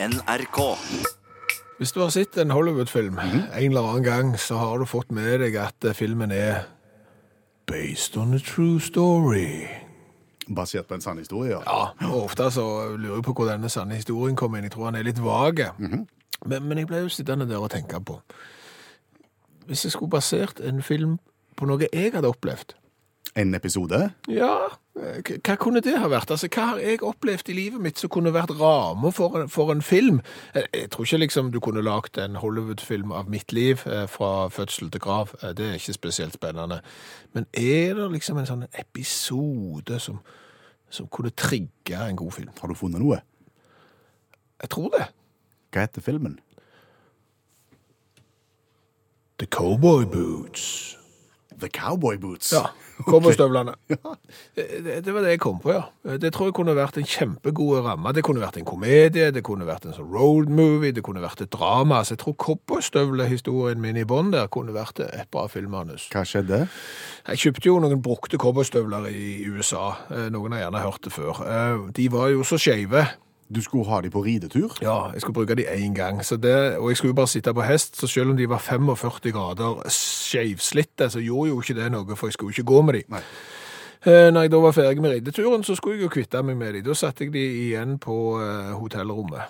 NRK. Hvis du har sett en Hollywood-film en eller annen gang, så har du fått med deg at eh, filmen er based on a true story. Basert på en sann historie, ja. Ja, og ofte så lurer jeg på hvor denne sanne historien kom inn. Jeg tror han er litt vage. men, men jeg ble jo sittende der og tenke på Hvis jeg skulle basert en film på noe jeg hadde opplevd, En episode. ja, hva kunne det ha vært? Altså, Hva har jeg opplevd i livet mitt som kunne vært rammer for, for en film? Eh, Jeg tror ikke liksom du kunne lagd en Hollywood-film av mitt liv eh, fra fødsel til grav. Eh, Det er ikke spesielt spennende. Men er det liksom en sånn episode som, som kunne trigge en god film? Har du funnet noe? Jeg tror det. Hva heter filmen? The Cowboy Boots. The Cowboy Boots. Ja, cowboystøvlene. Ja. Det, det var det jeg kom på, ja. Det tror jeg kunne vært en kjempegod ramme. Det kunne vært en komedie, det kunne vært en sånn road movie, det kunne vært et drama. Så jeg tror cowboystøvlehistorien min i bånn der kunne vært et bra filmmanus. Hva skjedde? Jeg kjøpte jo noen brukte cowboystøvler i USA. Eh, Noen har gjerne hørt det før. Eh, De var jo så skeive. Du skulle ha de på ridetur? Ja, jeg skulle bruke de én gang. Så det, og jeg skulle bare sitte på hest, så selv om de var 45 grader skeivslitte, så gjorde jo ikke det noe, for jeg skulle ikke gå med de. Nei. Eh, Når jeg da var ferdig med rideturen, så skulle jeg jo kvitte meg med de. Da satte jeg de igjen på eh, hotellrommet.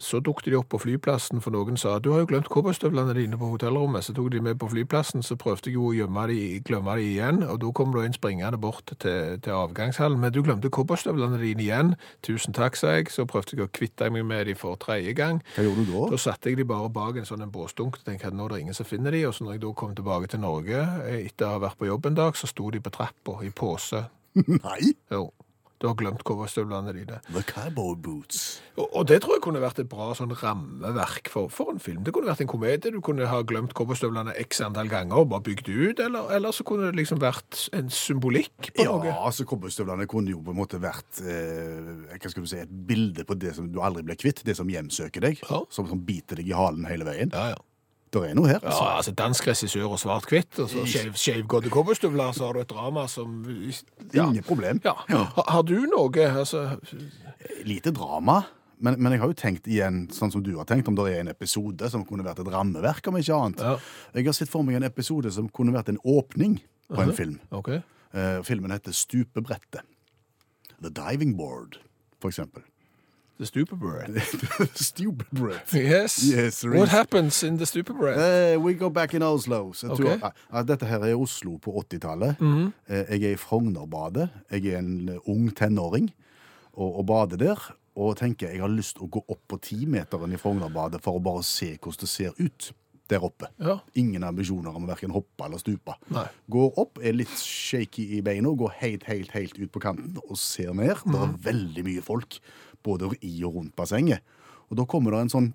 Så dukket de opp på flyplassen, for noen sa du har jo glemt cowboystøvlene dine på hotellrommet. Så tok de med på flyplassen, så prøvde jeg jo å gjemme de, glemme de igjen, og da kom det en springende bort til, til avgangshallen. Men du glemte cowboystøvlene dine igjen. Tusen takk, sa jeg. Så prøvde jeg å kvitte meg med de for tredje gang. Hva gjorde du da? Da satte jeg de bare bak en sånn en båsdunk og tenkte at nå er det ingen som finner de. Og så når jeg da kom tilbake til Norge eh, etter å ha vært på jobb en dag, så sto de på trappa i pose. Nei. Jo, du har glemt cowboystøvlene dine. The Cowboy Boots. Og, og det tror jeg kunne vært et bra sånn rammeverk for, for en film. Det kunne vært en komedie. Du kunne ha glemt cowboystøvlene x antall ganger og bare bygd ut, eller, eller så kunne det liksom vært en symbolikk på Ja, noe. altså Cowboystøvlene kunne jo på en måte vært eh, hva skal du si, et bilde på det som du aldri ble kvitt. Det som hjemsøker deg. Ja. Som, som biter deg i halen hele veien. Ja, ja. Det er noe her. Ja, altså. altså Dansk regissør og svart-hvitt, og så skeiv- skeivgåtte cowboystøvler, så har du et drama som ja. Ingen problem. Ja. Har, har du noe altså, Lite drama. Men, men jeg har jo tenkt igjen, sånn som du har tenkt, om det er en episode som kunne vært et rammeverk, om ikke annet. Ja. Jeg har sett for meg en episode som kunne vært en åpning på en film. Okay. Uh, filmen heter Stupebrettet. The Diving Board, for eksempel. The stupid bread. Stupebrettet. Yes. Yes, What happens in the stupid bread? Uh, we go back in Oslo. So okay. to, uh, dette her er Oslo på 80-tallet. Eh, jeg er i Frognerbadet. Jeg er en eh, ung tenåring og, og bader der. Og tenker jeg har lyst til å gå opp på timeteren i Frognerbadet for å bare se hvordan det ser ut der oppe. Ja. Ingen ambisjoner om å verken hoppe eller stupe. Nei. Går opp, er litt shaky i beina, går helt, helt, helt ut på kanten og ser ned. Det Mhm. er veldig mye folk, både i og rundt bassenget. Og da kommer det en sånn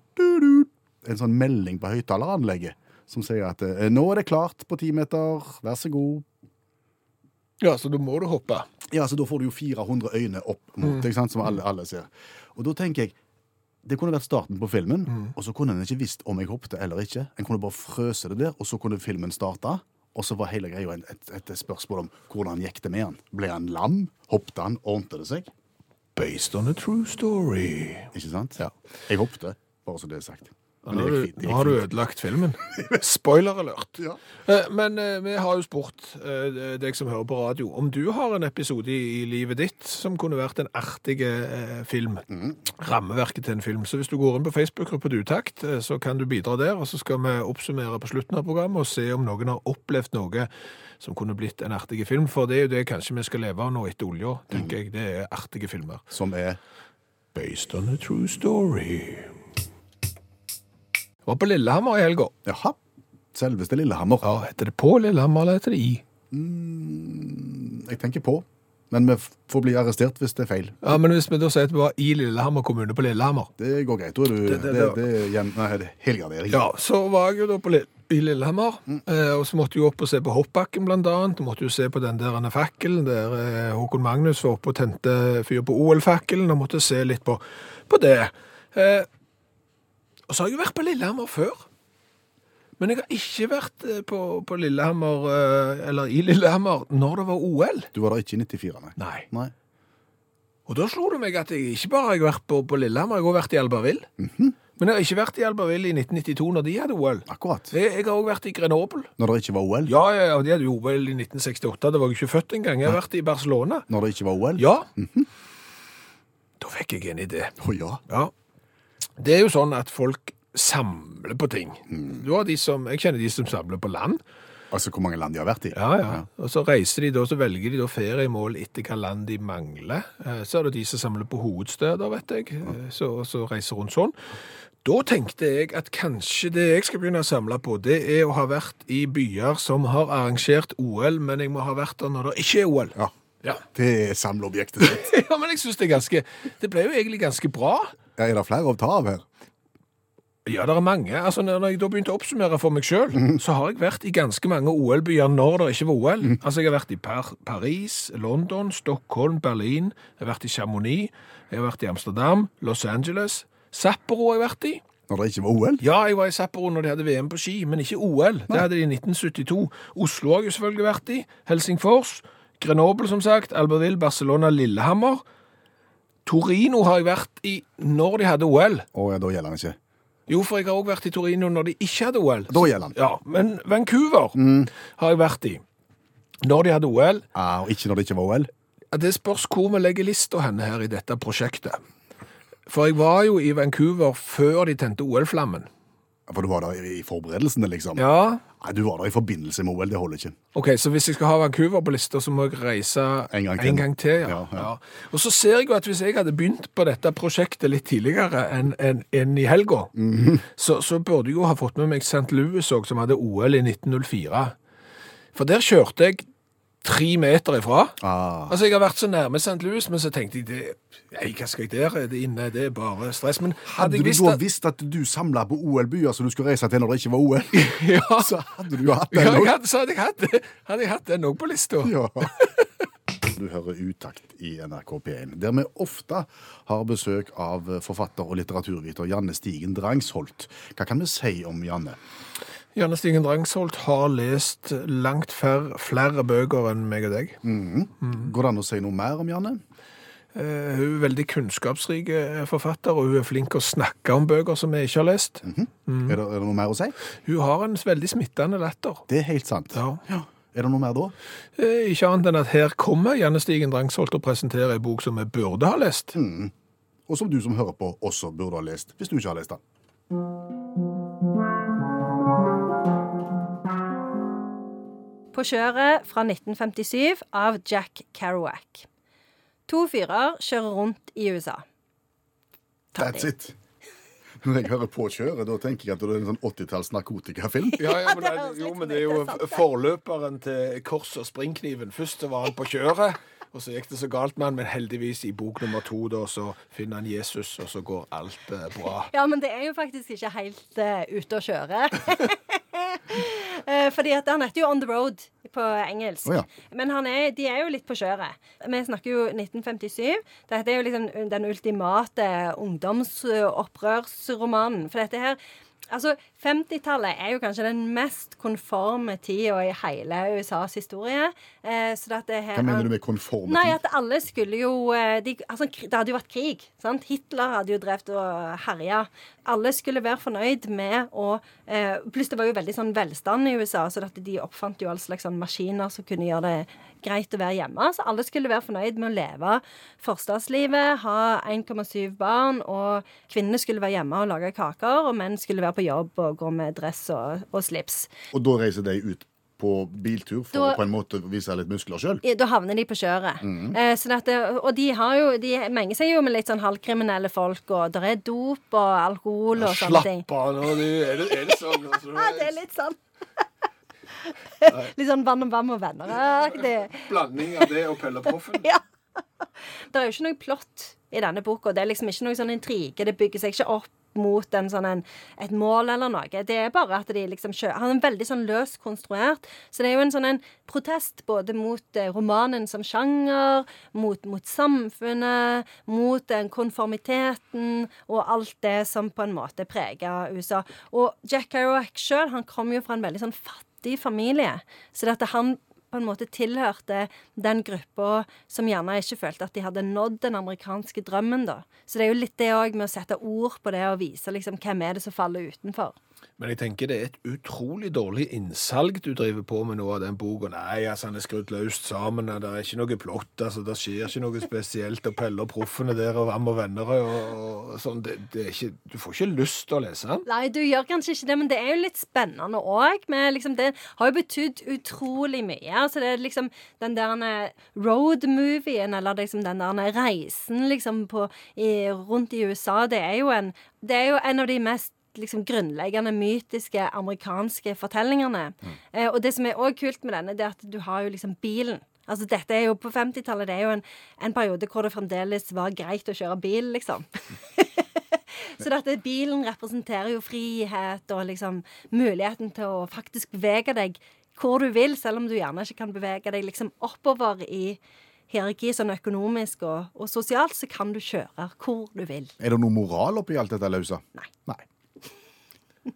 en sånn melding på høyttaleranlegget som sier at eh, nå er det klart på ti meter, vær så god. ja, så da må du hoppe. Ja, så da får du jo 400 øyne opp mot deg, mm. som alle, alle ser. Og da tenker jeg, det kunne vært starten på filmen, og så kunne en ikke visst om jeg hoppet eller ikke. En kunne bare frøse det der, og så kunne filmen starte. Og så var hele greia et, et, et spørsmål om hvordan gikk det med han. Ble han lam? Hoppet han? Ordnet det seg? Based on a true story. Ikke sant? Ja. Jeg håpte, bare så det er sagt. Nå har, du, nå har du ødelagt filmen. Spoiler alert. Ja. Eh, Men eh, vi har jo spurt eh, deg som hører på radio, om du har en episode i, livet ditt som kunne vært en artig film. film. Rammeverket til en film. Så hvis du går inn på Facebook-gruppa Dutakt, eh, så kan du bidra der, og så skal vi oppsummere på slutten av programmet og se om noen har opplevd noe som kunne blitt en artig film. For det er jo det kanskje vi skal leve av nå etter olja, tenker jeg. Det er artige filmer. Som er Based on a true story. Var på Lillehammer i helga. Jaha. Selveste Lillehammer. Ja, heter det på Lillehammer, eller heter det i? Jeg tenker på. Men vi får bli arrestert hvis det er feil. Ja, men hvis vi da sier at vi var i Lillehammer kommune på Lillehammer. Det går greit. Da er du Det- det, det- det, det- er hjem, nei, det er helgardering. Ja, så var jeg jo da på Lill- i Lillehammer, eh, og så måtte jeg opp og se på hoppbakken blant annet. Måtte jo se på den der fakkelen, der eh, Håkon Magnus var oppe og tente fyr på OL-fakkelen, og måtte se litt på, på det. Eh, og så har jeg jo vært på Lillehammer før. Men jeg har ikke vært eh, på, på Lillehammer, eh, eller i Lillehammer, når det var OL. Du var der ikke i 94, nei. Nei. Nei. Og da slo det meg at jeg ikke bare har vært på, på Lillehammer, jeg har også vært i Albertville. Men jeg har ikke vært i Albertville i 1992 når de hadde OL. Akkurat. Jeg, jeg har også vært i Grenoble. Når det ikke var OL. Ja, ja, ja, de hadde jo OL i 1968. Det var jeg ikke født engang. Jeg har vært i Barcelona. Når det ikke var OL. Ja. Da fikk jeg en idé. Å ja. Ja. Det er jo sånn at folk samler på ting. Du har de som, jeg kjenner de som samler på land. Altså hvor mange land de har vært i. Ja, ja. Og så reiser de da, så velger de da feriemål etter hva land de mangler. Eh, Så er det de som samler på hovedsteder, vet jeg, eh, så, så reiser rundt sånn. Da tenkte jeg at kanskje det jeg skal begynne å samle på, det er å ha vært i byer som har arrangert OL, men jeg må ha vært der når det ikke er OL. Ja. Ja, Det er samleobjektet sitt. ja men jeg synes det er ganske, det ble jo egentlig ganske bra. Ja, er det flere å ta av her? Ja, det er mange. Altså, når jeg da begynte å oppsummere for meg sjøl, så har jeg vært i ganske mange OL-byer når det ikke var OL. Altså, jeg har vært i Par Paris, London, Stockholm, Berlin, jeg har vært i Chamonix, jeg har vært i Amsterdam, Los Angeles, Sapporo har jeg vært i. Når det ikke var OL? Ja, jeg var i Sapporo når de hadde VM på ski, men ikke OL. Det hadde de i 1972. Oslo har jeg jo selvfølgelig vært i. Helsingfors, Grenoble, som sagt, Albertville, Barcelona, Lillehammer. Torino har jeg vært i når de hadde OL. Å ja, da gjelder den ikke. Jo, for jeg har også vært i Torino når de ikke hadde OL. Da gjelder den. Ja, men Vancouver har jeg vært i. Når de hadde OL. Ah, og ikke når det ikke var OL? Ja, Det spørs hvor vi legger lista henne her i dette prosjektet. For jeg var jo i Vancouver før de tente OL-flammen. For du var der i forberedelsene, liksom? Ja, Nei, du var der i forbindelse med OL, det holder ikke. ok, så hvis jeg skal ha Vancouver på lista, så må jeg reise En gang til. til. ja. Ja, ja. Og så ser jeg jo at hvis jeg hadde begynt på dette prosjektet litt tidligere enn en, en i helga, Mhm. så, så burde jeg jo ha fått med meg St. Louis òg, som hadde OL i 1904. For der kjørte jeg tre meter ifra. Ah, Altså, Jeg har vært så nærme St. Louis, men så tenkte jeg det, Nei, hva skal jeg der? Det inne, det er bare stress. Men hadde hadde du visst da at visst at du samla på OL-byer som du skulle reise til når det ikke var OL, ja, så hadde du jo hatt ja, den også. hadde, så hadde jeg hatt hadde jeg hatt den òg på lista. Ja. Du hører Utakt i NRK P1, der vi ofte har besøk av forfatter og litteraturviter Janne Stigen Drangsholt. Hva kan vi si om Janne? Janne Stigen Drangsholt har lest langt færre, flere bøker enn meg og deg. Går det an å si noe mer om Janne? Eh, hun er veldig kunnskapsrik eh, forfatter, og hun er flink å snakke om bøker som vi ikke har lest. Er, det, er det noe mer å si? Hun har en veldig smittende latter. Det er helt sant. Ja. Er det noe mer da? Eh, Ikke annet enn at her kommer Janne Stigen Drangsholt og presenterer en bok som vi burde ha lest. Og som du som hører på også burde ha lest, hvis du ikke har lest den. På kjøret fra 1957 av Jack Kerouac. To fyrer kjører rundt i USA. That's it. Når jeg hører på kjøret, da tenker jeg at det er en sånn 80-talls narkotikafilm. Ja, ja, men det, jo, men det er jo er forløperen til Kors og springkniven. Først var han på kjøret, og så gikk det så galt med han, men heldigvis i bok nummer to da, så finner han Jesus, og så går alt eh, bra. Ja, men det er jo faktisk ikke helt uh, ute å kjøre. Eh, Fordi at han heter jo On the Road på engelsk. Oh, ja. Men han er, de er jo litt på kjøret. Vi snakker jo 1957. Dette er jo liksom den ultimate ungdomsopprørsromanen. For dette her Altså, 50-tallet er jo kanskje den mest konforme tida i hele USAs historie. Eh, så det her Hva mener du med konforme Nei, at alle skulle jo eh, de, altså, Det hadde jo vært krig. Sant? Hitler hadde jo drevet og herja. Alle skulle være fornøyd med å eh, Pluss det var jo veldig sånn velstand i USA, så de oppfant jo all slags sånn maskiner som kunne gjøre det greit å være hjemme. Så alle skulle være fornøyd med å leve forstadslivet, ha 1,7 barn, og kvinnene skulle være hjemme og lage kaker, og menn skulle være på jobb og gå med dress og, og slips. Og da reiser de ut på biltur for Da- å på en måte vise litt muskler sjøl? Da havner de på kjøret. Eh, så dette, og de har jo De menger seg jo med litt sånn halvkriminelle folk, og det er dop og alkohol og sånne ting. Slapp av nå, du. Er det, er det sånn? Ja, det er litt sånn. Litt sånn vann og vann og venner-aktig. Blanding av det og Pelle Proffen. Ja. Det er jo ikke noe plott i denne boka. Det er liksom ikke noe sånn intrige. Det bygger seg ikke opp mot en sånn en, et mål eller noe. Det er bare at de liksom kjører Han er veldig sånn løst konstruert. Så det er jo en sånn en protest både mot eh, romanen som sjanger, mot, mot samfunnet, mot den konformiteten og alt det som på en måte preger USA. Og Jack Kerouac sjøl, han kom jo fra en veldig sånn fattig familie. Så at han på en måte tilhørte den gruppa som gjerne ikke følte at de hadde nådd den amerikanske drømmen, da. Så det er jo litt det òg med å sette ord på det og vise liksom hvem er det som faller utenfor. Men jeg tenker det er et utrolig dårlig innsalg du driver på med nå av den boka. Nei, altså, han er skrudd løst sammen, det er ikke noe plott, altså, det skjer ikke noe spesielt, og Pelle og Proffene der, og Vam og venner, og, og sånn. Det, det ikke, du får ikke lyst til å lese den. Nei, du gjør kanskje ikke det, men det er jo litt spennende òg. Liksom, det har jo betydd utrolig mye. Altså, det er liksom den der road-movien, eller liksom den der reisen liksom på, i, rundt i USA, det er jo en, det er jo en av de mest liksom grunnleggende mytiske amerikanske fortellingene. Mm. Eh, og det som er òg kult med denne, det er at du har jo liksom bilen. Altså dette er jo På 50-tallet det er jo en, en, periode hvor det fremdeles var greit å kjøre bil, liksom. Så dette bilen representerer jo frihet og liksom muligheten til å faktisk bevege deg hvor du vil, selv om du gjerne ikke kan bevege deg liksom oppover i hierarki, sånn økonomisk og, og sosialt, så kan du kjøre hvor du vil. Er det noe moral oppi alt dette løse? Nei. Nei.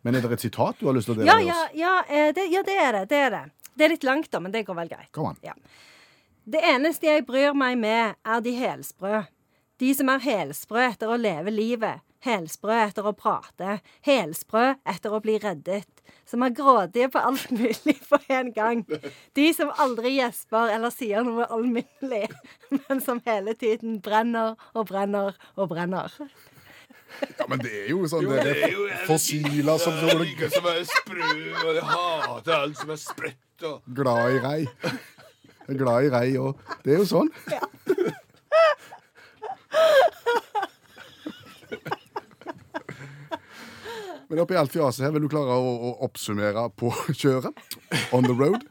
Men er det et sitat du har lyst til å dele ja, med oss? ja, ja, det, ja, det er det. Det er det. Det er litt langt, da, men det går vel greit. Kom an. Ja. Det eneste jeg bryr meg med, er de helsprø. De som er helsprø etter å leve livet. Helsprø etter å prate. Helsprø etter å bli reddet. Som er grådige på alt mulig på en gang. De som aldri gjesper eller sier noe alminnelig, men som hele tiden brenner og brenner og brenner. Ja, men det er jo sånn Jo, det er er jo fossiler som er noe Ingen som er sprø, og de hater alt som er spredt. og... glad i rei. Er Glad i rei òg. Det er jo sånn. Men oppi alt fjaset her, vil du klare å, å oppsummere på kjøret? On the road?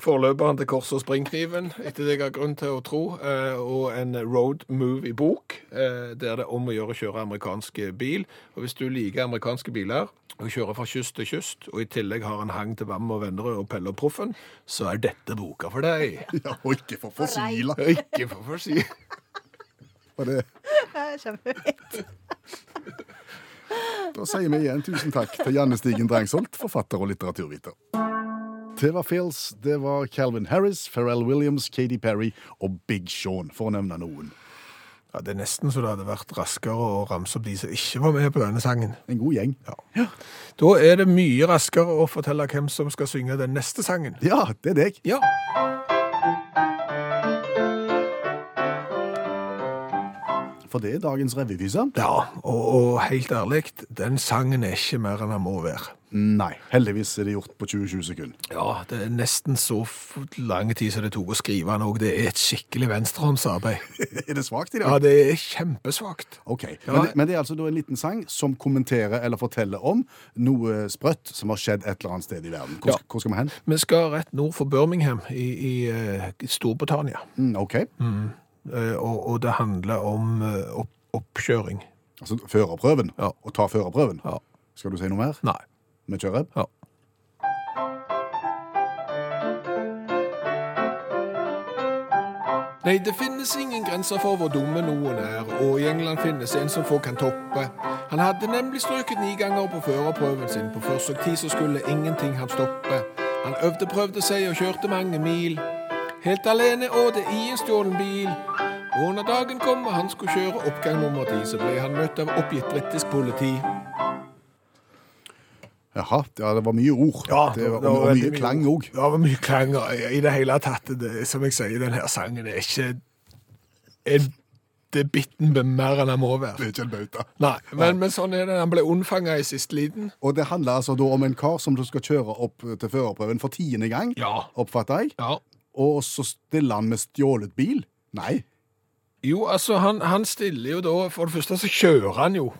Forløperen til Kors og springkniven, etter det jeg har grunn til å tro, eh, og en road movie-bok, eh, der det er om å gjøre å kjøre amerikansk bil. Og hvis du liker amerikanske biler, og kjører fra kyst til kyst, og i tillegg har en hang til Vam og Vennerød og Pelle og Proffen, så er dette boka for deg. Ja, og ikke for fossiler. Ikke for si. Var det Kjempefint. Da sier vi igjen tusen takk til Janne Stigen Drangsholt, forfatter og litteraturviter. Det var Phils, det var Calvin Harris, Pharrell Williams, Katy Perry og Big Sean, for å nevne noen. Ja, det er nesten så det hadde vært raskere å ramse opp de som ikke var med på denne sangen. En god gjeng. Da er det mye raskere å fortelle hvem som skal synge den neste sangen. Ja, det er deg. Ja. For det er dagens revyvise. Ja, og, og helt ærlig, den sangen er ikke mer enn den må være. Nei. Heldigvis er det gjort på 20-20 sekunder. Ja, det er nesten så lang tid som det tok å skrive den òg. Det er et skikkelig venstrehåndsarbeid. er det svakt i dag? Ja, det er kjempesvakt. Ok, Ja. men, det, men det er altså en liten sang som kommenterer eller forteller om noe sprøtt som har skjedd et eller annet sted i verden. Hvor, Ja. hvor skal vi hen? Vi skal rett nord for Birmingham i, i i Storbritannia. Mm, ok, Eh, og, og det handler om eh, opp, oppkjøring. altså førerprøven. Ja. Å ta førerprøven. Ja. Skal du si noe mer? Nei. Vi kjører. Ja. Nei, det finnes ingen grenser for hvor dumme noen er, og i England finnes en som få kan toppe. Han hadde nemlig strøket ni ganger på førerprøven sin. På forsøk ti så skulle ingenting han stoppe. Han øvde, prøvde seg og kjørte mange mil. Helt alene og det i en stjålen bil. Og når dagen kom og han skulle kjøre oppgang nummer ti, så ble han møtt av oppgitt britisk politi. Jaha, ja, det var mye ord. Ja, det var, og veldig mye klang òg. Ja, det var mye klang. I det hele tatt, det, som jeg sier, denne sangen er ikke en det er bitten mer enn han må være. Det er ikke en bauta. Nei, men, men sånn er det. Han ble unnfanga i siste liten. Og det handler altså da om en kar som du skal kjøre opp til førerprøven for tiende gang, Ja. oppfatter jeg. ja. Og så stiller han med stjålet bil. Nei. Jo, altså, han, han stiller jo da For det første så kjører han jo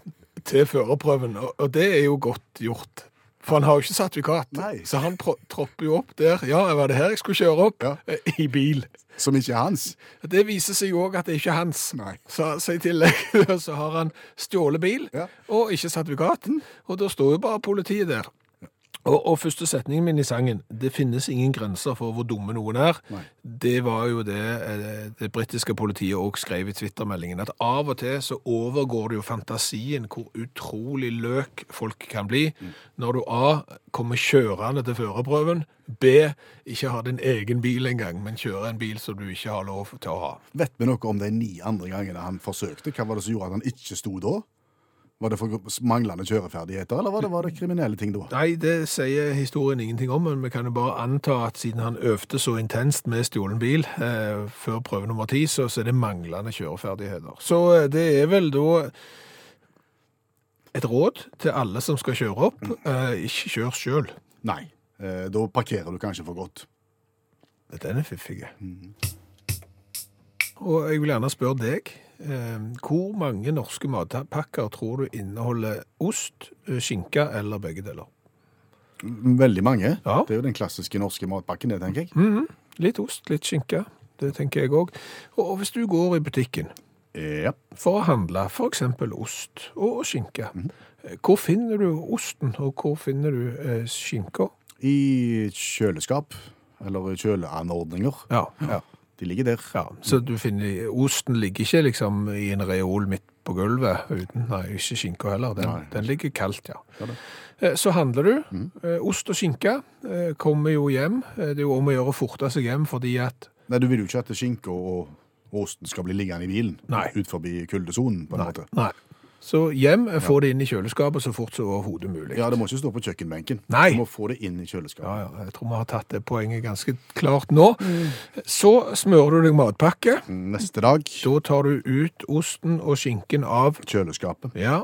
til førerprøven, og, og det er jo godt gjort. For han har jo ikke sertifikat, Nei. så han tropper jo opp der. Ja, var det her jeg skulle kjøre opp? Ja. Eh, I bil. Som ikke er hans. Det viser seg jo òg at det ikke er hans. Nei. Så, så i tillegg så har han stjålet bil Ja. og ikke sertifikat. Og da står jo bare politiet der. Og, og første setningen min i sangen, det finnes ingen grenser for hvor dumme noen er, Nei. det var jo det eh, det britiske politiet også skrev i Twitter-meldingen, at av og til så overgår det jo fantasien hvor utrolig løk folk kan bli, når du A, kommer kjørende til førerprøven, B, ikke har din egen bil engang, men kjører en bil som du ikke har lov til å ha. Vet vi noe om de ni andre gangene han forsøkte? Hva var det som gjorde at han ikke sto da? Var det for manglende kjøreferdigheter, eller var det, var det kriminelle ting da? Nei, det sier historien ingenting om, men vi kan jo bare anta at siden han øvde så intenst med stjålen bil eh, før prøve nummer ti, så, så er det manglende kjøreferdigheter. Så eh, det er vel da et råd til alle som skal kjøre opp, eh, ikke kjør sjøl. Nei. Eh, da parkerer du kanskje for godt. Den er fiffig. Og jeg vil gjerne spørre deg, hvor mange norske matpakker tror du inneholder ost, eh, skinke eller begge deler? Veldig mange. Ja. Det er jo den klassiske norske matpakken, det, tenker jeg. Mhm. Litt ost, litt skinke. Det tenker jeg òg. Og hvis du går i butikken Ja. for å handle f.eks. ost og skinke, eh, hvor finner du osten, og hvor finner du eh, skinka? I kjøleskap, eller kjøleanordninger. Ja, Ja. De ligger der. ja. Så du finner Osten ligger ikke liksom i en reol midt på gulvet uten Nei, ikke skinka heller. Den, Nei. den ligger kaldt, ja. Ja. Eh, Så handler du. Mm. Ost og skinke eh, kommer jo hjem. Eh, Det er jo om å gjøre å forte seg hjem fordi at Nei, Du vil jo ikke at skinka og osten skal bli liggende i bilen Nei. ut forbi kuldesonen, på en måte. Nei. Så hjem, eh, få det inn i kjøleskapet så fort som overhodet mulig. Ja, det må ikke stå på kjøkkenbenken. Nei. Du må få det inn i kjøleskapet. Ja, ja, jeg tror vi har tatt det poenget ganske klart nå. Så smører du deg matpakke. Neste dag Da tar du ut osten og skinken av kjøleskapet. Ja.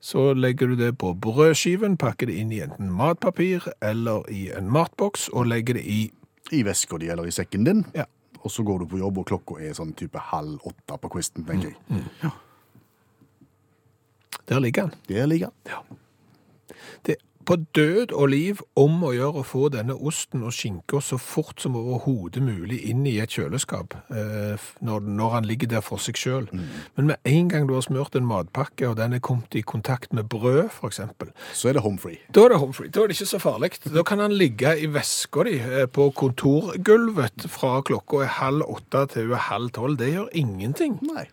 Så legger du det på brødskiven, pakker det inn i enten matpapir eller i en matboks, og legger det i I veska di eller i sekken din. Ja. Og så går du på jobb, og klokka er sånn type halv åtte på kvisten, tenker jeg. Mm. jeg. Der ligger han. Der ligger den. Det er på død og liv om å gjøre å få denne osten og skinka så fort som overhodet mulig inn i et kjøleskap, eh, når, når han ligger der for seg sjøl. Men med en gang du har smurt en matpakke, og den er kommet i kontakt med brød, f.eks., Så er det home free. da er det home free. Da er det ikke så farlig. Da kan han ligge i veska di eh, på kontorgulvet fra klokka er halv åtte til hun er halv tolv. Det gjør ingenting. Nei.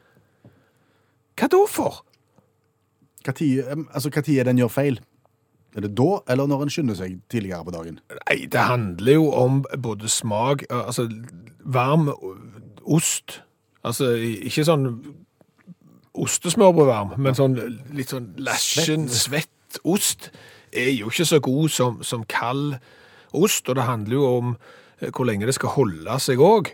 Hva da for? Hva tid, altså, hva tid er den gjør feil? Er det da, eller når en skynder seg tidligere på dagen? Nei, det handler jo om både smak, eh, altså varm ost. Altså ikke sånn ostesmørbrødvarm, men sånn litt sånn lasjen, svett ost er jo ikke så god som, som kald ost, og det handler jo om eh, hvor lenge det skal holde seg òg.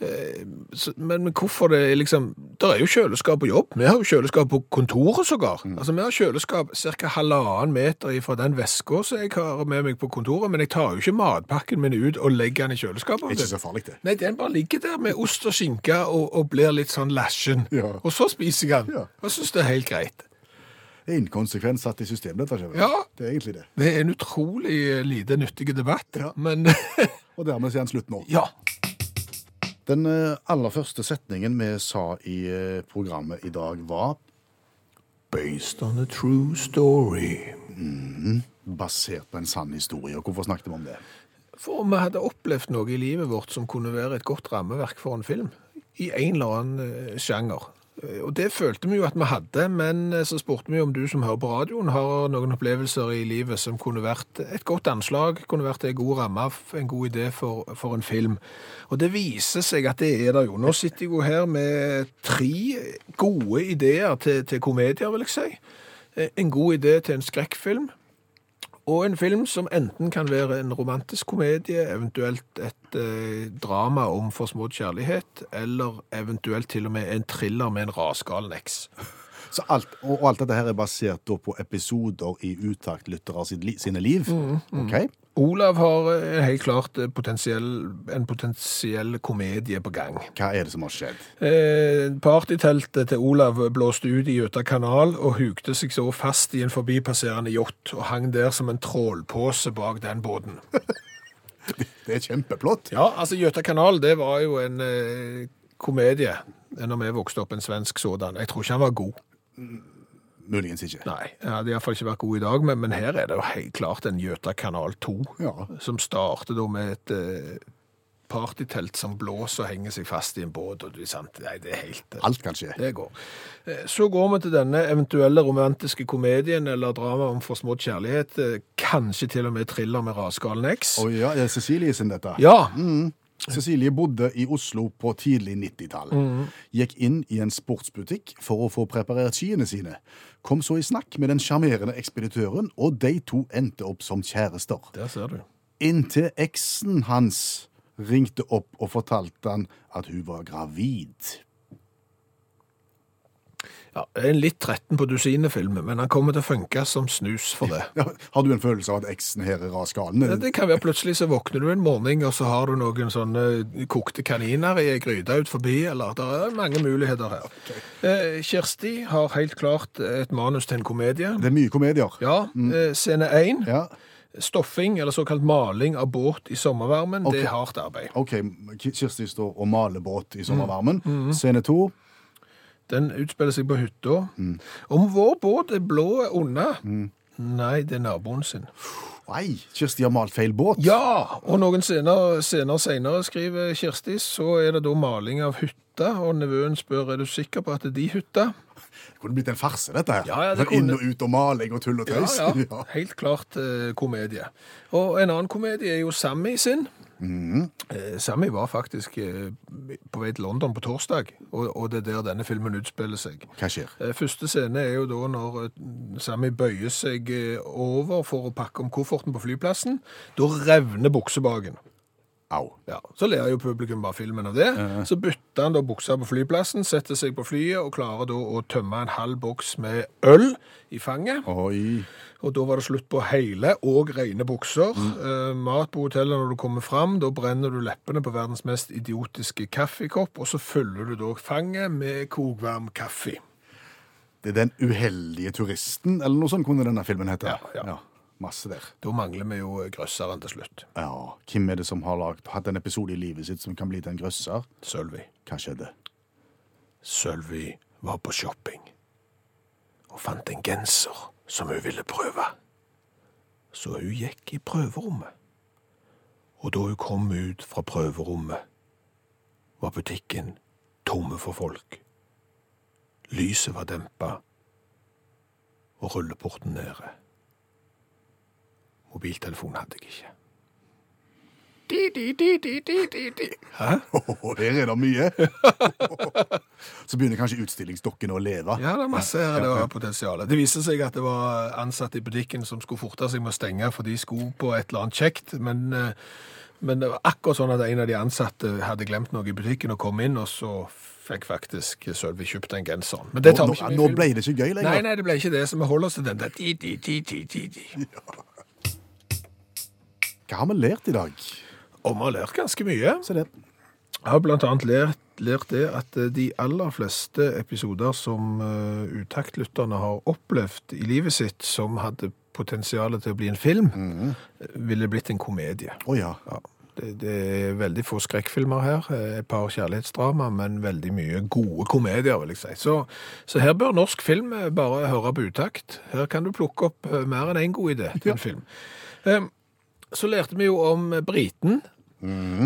Men, men hvorfor det liksom Det er jo kjøleskap på jobb. Vi har jo kjøleskap på kontoret sågar. Altså, vi har kjøleskap ca. halvannen meter fra den veska som jeg har med meg på kontoret, men jeg tar jo ikke matpakken min ut og legger den i kjøleskapet. Det er Ikke så farlig, det. Nei, den bare ligger der med ost og skinke og, og blir litt sånn lasjen. Ja. Og så spiser jeg den, Ja. og syns det er helt greit. Det er inkonsekvent satt i systemet, dette. Ja. Det er egentlig det. Det er en utrolig eh, lite nyttig debatt, Ja. men Og dermed er den slutt nå. ja. Den eh, aller første setningen vi sa i eh, programmet i dag var Based on a true story. basert på en sann historie. Og hvorfor snakket vi om det? For vi hadde opplevd noe i livet vårt som kunne være et godt rammeverk for en film, i en eller annen eh, sjanger. Eh, Og det følte vi jo at vi hadde, men eh, så spurte vi om du som hører på radioen har noen opplevelser i livet som kunne vært et godt anslag, kunne vært en god ramme, en god idé for, for en film. Og det viser seg at det er det jo. Nå sitter jeg jo her med tre gode ideer til, til komedier, vil jeg si. Eh, En god idé til en skrekkfilm, og en film som enten kan være en romantisk komedie, eventuelt et eh, drama om forsmådd kjærlighet, eller eventuelt til og med en thriller med en rasgal eks. Så alt, og alt dette her er basert da på episoder i utaktlyttere sine liv? sine liv? Okay. Olav har eh, helt klart eh, potensiell, en potensiell komedie på gang. Hva er det som har skjedd? Eh, partyteltet til Olav blåste ut i Gjøta kanal og hugde seg så fast i en forbipasserende yacht og hang der som en trålpose bak den båten. Det er kjempeplott. Ja, altså Gjøta kanal, det var jo en eh, komedie når vi vokste opp, en svensk sådan. Jeg tror ikke han var god. Muligens ikke. Nei, jeg hadde iallfall ikke vært god i dag, men, men her er det jo helt klart en Gjøta kanal 2, Ja. som starter da med et eh, partytelt som blåser og henger seg fast i en båt, og det er sant, nei, det er helt... eh, Alt kan skje. Det går. Eh, Så går vi til denne eventuelle romantiske komedien eller drama om forsmådd kjærlighet, eh, kanskje til og med thriller med rasgalen X. Å ja, er Cecilie sin dette. Ja, Cecilie bodde i Oslo på tidlig 90-tall. Gikk inn i en sportsbutikk for å få preparert skiene sine. Kom så i snakk med den sjarmerende ekspeditøren, og de to endte opp som kjærester. der ser du. Inntil eksen hans ringte opp og fortalte han at hun var gravid. Ja, en litt 13 på dusinet-film, men han kommer til å funke som snus for det. Ja, har du en følelse av at eksen her er rasgalen? Ja, Det kan være plutselig så våkner du en morgen, og så har du noen sånne kokte kaniner i ei gryte ut forbi, eller det er mange muligheter her. Eh, Kjersti har helt klart et manus til en komedie. Det er mye komedier. Ja, eh, scene 1. Ja, Stoffing, eller såkalt maling av båt i sommervarmen, okay. det er hardt arbeid. OK. Kirsti står og maler båt i sommervarmen. Scene to. Den utspiller seg på hytta. Om vår båt er blå unna Nei, det er naboen sin. Nei, Kirsti har malt feil båt. Ja! Og noen scener, senere, skriver Kirsti, så er det da maling av hytta, og nevøen spør er du sikker på at det er de hytta. Det kunne blitt en farse, dette her. Ja, ja, det Sånn Inn og ut og maling og tull og Ja, tøys. ja. Helt klart eh, komedie. Og en annen komedie er jo Sammy sin. Eh, Sammy var faktisk eh, på vei til London på torsdag, og, det er der denne filmen utspiller seg. Hva skjer? Eh, Første scene er jo da når Sammy bøyer seg over for å pakke om kofferten på flyplassen. Da revner buksebaken. Au. Ja, Så ler jo publikum bare filmen av det. Så bytter han da buksa på flyplassen, setter seg på flyet og klarer da å tømme en halv boks med øl i fanget. Oi. Og da var det slutt på hele og rene bukser. Eh, mat på hotellet når du kommer fram, da brenner du leppene på verdens mest idiotiske kaffekopp, og så fyller du da fanget med kokvarm kaffe. Det er Den uheldige turisten, eller noe sånt kunne denne filmen hete. Ja, ja. Masse der. Da mangler vi jo grøsseren til slutt. Ja, Hvem er det som har lagt, hatt en episode i livet sitt som kan bli til en grøsser? Sølvi. Hva skjedde? Sølvi var på shopping og fant en genser som hun ville prøve. Så hun gikk i prøverommet. Og da hun kom ut fra prøverommet, var butikken tomme for folk. Lyset var dempa, og rulleporten nede. Mobiltelefon hadde jeg ikke. Di, di, di, di, di, di, di. Hæ? Oh, her er det mye! Så begynner kanskje utstillingsdokkene å leve. Ja, det er masse her det var potensial. Det viste seg at det var ansatte i butikken som skulle forte seg med å stenge, for de skulle på et eller annet kjekt, men, eh, men det var akkurat sånn at en av de ansatte hadde glemt noe i butikken og kom inn, og så fikk faktisk Sølvi kjøpt den genseren. Men det tar Nå, vi ikke med nå ble det ikke gøy lenger. Nei, nei, det ble ikke det, så vi holder oss til den der di, di, di, di, di, di. Hva har vi lært i dag? Og vi har lært ganske mye. Se det. Jeg har blant annet lært, lært det at eh, de aller fleste episoder som uh, utaktlytterne har opplevd i livet sitt, som hadde potensialet til å bli en film, mm. ville blitt en komedie. Oh, ja. Ja, det, det er veldig få skrekkfilmer her, eh, et par kjærlighetsdrama, men veldig mye gode komedier, vil jeg si. Så, så her bør norsk film bare høre på utakt. Her kan du plukke opp mer enn en god idé til en film. Eh, Så lærte vi jo om briten,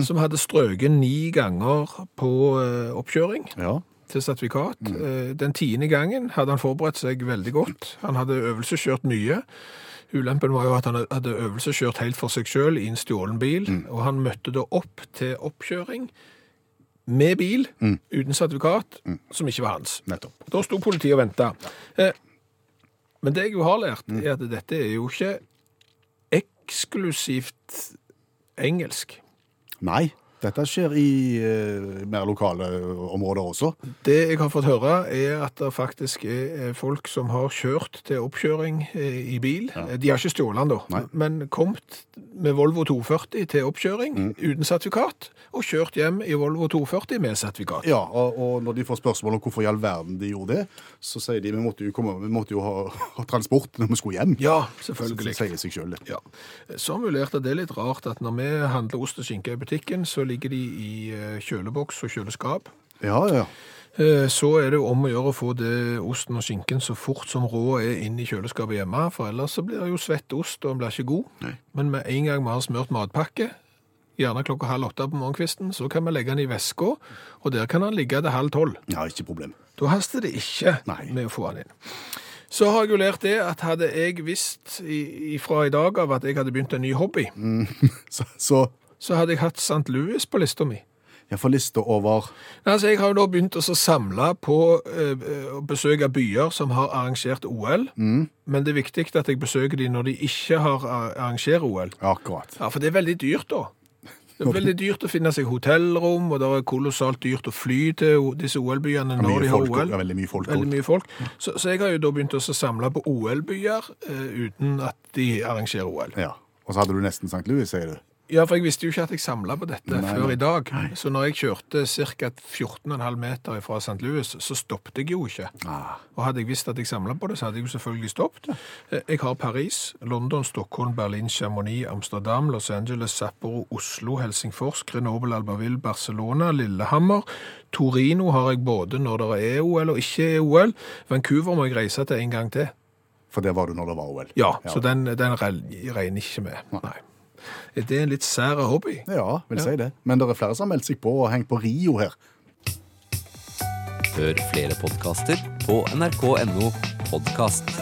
som hadde strøket ni ganger på eh, oppkjøring ja. til sertifikat. Eh, Den tiende gangen hadde han forberedt seg veldig godt. Han hadde øvelseskjørt mye. Ulempen var jo at han hadde øvelseskjørt helt for seg sjøl i en stjålen bil, og han møtte da opp til oppkjøring med bil uten sertifikat, som ikke var hans. Nettopp. Da sto politiet og venta. Eh, Men det jeg jo har lært, er at dette er jo ikke eksklusivt engelsk. Nei, dette skjer i eh, mer lokale områder også. Det jeg har fått høre, er at det faktisk er eh, folk som har kjørt til oppkjøring eh, i bil. De har ikke stjålet den, da, Nei. men kommet med Volvo 240 til oppkjøring uten sertifikat, og kjørt hjem i Volvo 240 med sertifikat. Ja, og, og når de får spørsmål om hvorfor i all verden de gjorde det, så sier de vi måtte jo, komme, vi måtte jo ha, ha transport når vi skulle hjem. Ja, Så selvfølgelig. sier seg sjøl, det. Ja. Så at det litt rart at når vi handler ost og skinke i butikken, så ligger de i eh, kjøleboks og kjøleskap. Ja, ja. Eh, Så er det jo om å gjøre å få det osten og skinken så fort som rå er inn i kjøleskapet hjemme, for ellers så blir det jo svett ost, og den blir ikke god. Nei. Men med en gang vi har smørt matpakke, gjerne klokka halv åtte på morgenkvisten, så kan vi legge den i veska, og der kan den ligge til halv tolv. ja ikke problem. Da haster det ikke Nei. med å få den inn. Så har jeg jo lært det at hadde jeg visst ifra fra i dag av at jeg hadde begynt en ny hobby, Så, så så hadde jeg hatt St. Louis på lista mi. jeg For lista over Altså, jeg har jo da begynt å samle på eh, å besøke byer som har arrangert OL, men det er viktig at jeg besøker de når de ikke har arrangert OL. Akkurat. Ja, for det er veldig dyrt da. Det er veldig dyrt å finne seg hotellrom, og det er kolossalt dyrt å fly til disse OL-byene når de har folk, OL. ja, veldig mye folk. Veldig mye folk. Så, så jeg har jo da begynt å samle på OL-byer eh, uten at de arrangerer OL. Ja. Og så hadde du nesten St. Louis, sier du. Ja, for jeg visste jo ikke at jeg samla på dette Nei, før nei. i dag. Så når jeg kjørte ca. 14,5 meter fra St. Louis, så stoppet jeg jo ikke. Ah. Og hadde jeg visst at jeg samla på det, så hadde jeg jo selvfølgelig stoppet. Eh, Jeg har Paris, London, Stockholm, Berlin, Chamonix, Amsterdam, Los Angeles, Sapporo, Oslo, Helsingfors, Grenoble, Albertville, Barcelona, Lillehammer. Torino har jeg både når det er OL og ikke er OL. Vancouver må jeg reise til en gang til. For der var du når det var OL. Ja, så den, den regner ikke med. Nei. Er det en litt sær hobby? Ja, vil si det. Men det er flere som har meldt seg på og hengt på Rio her. Hør flere podkaster på nrk.no podkast.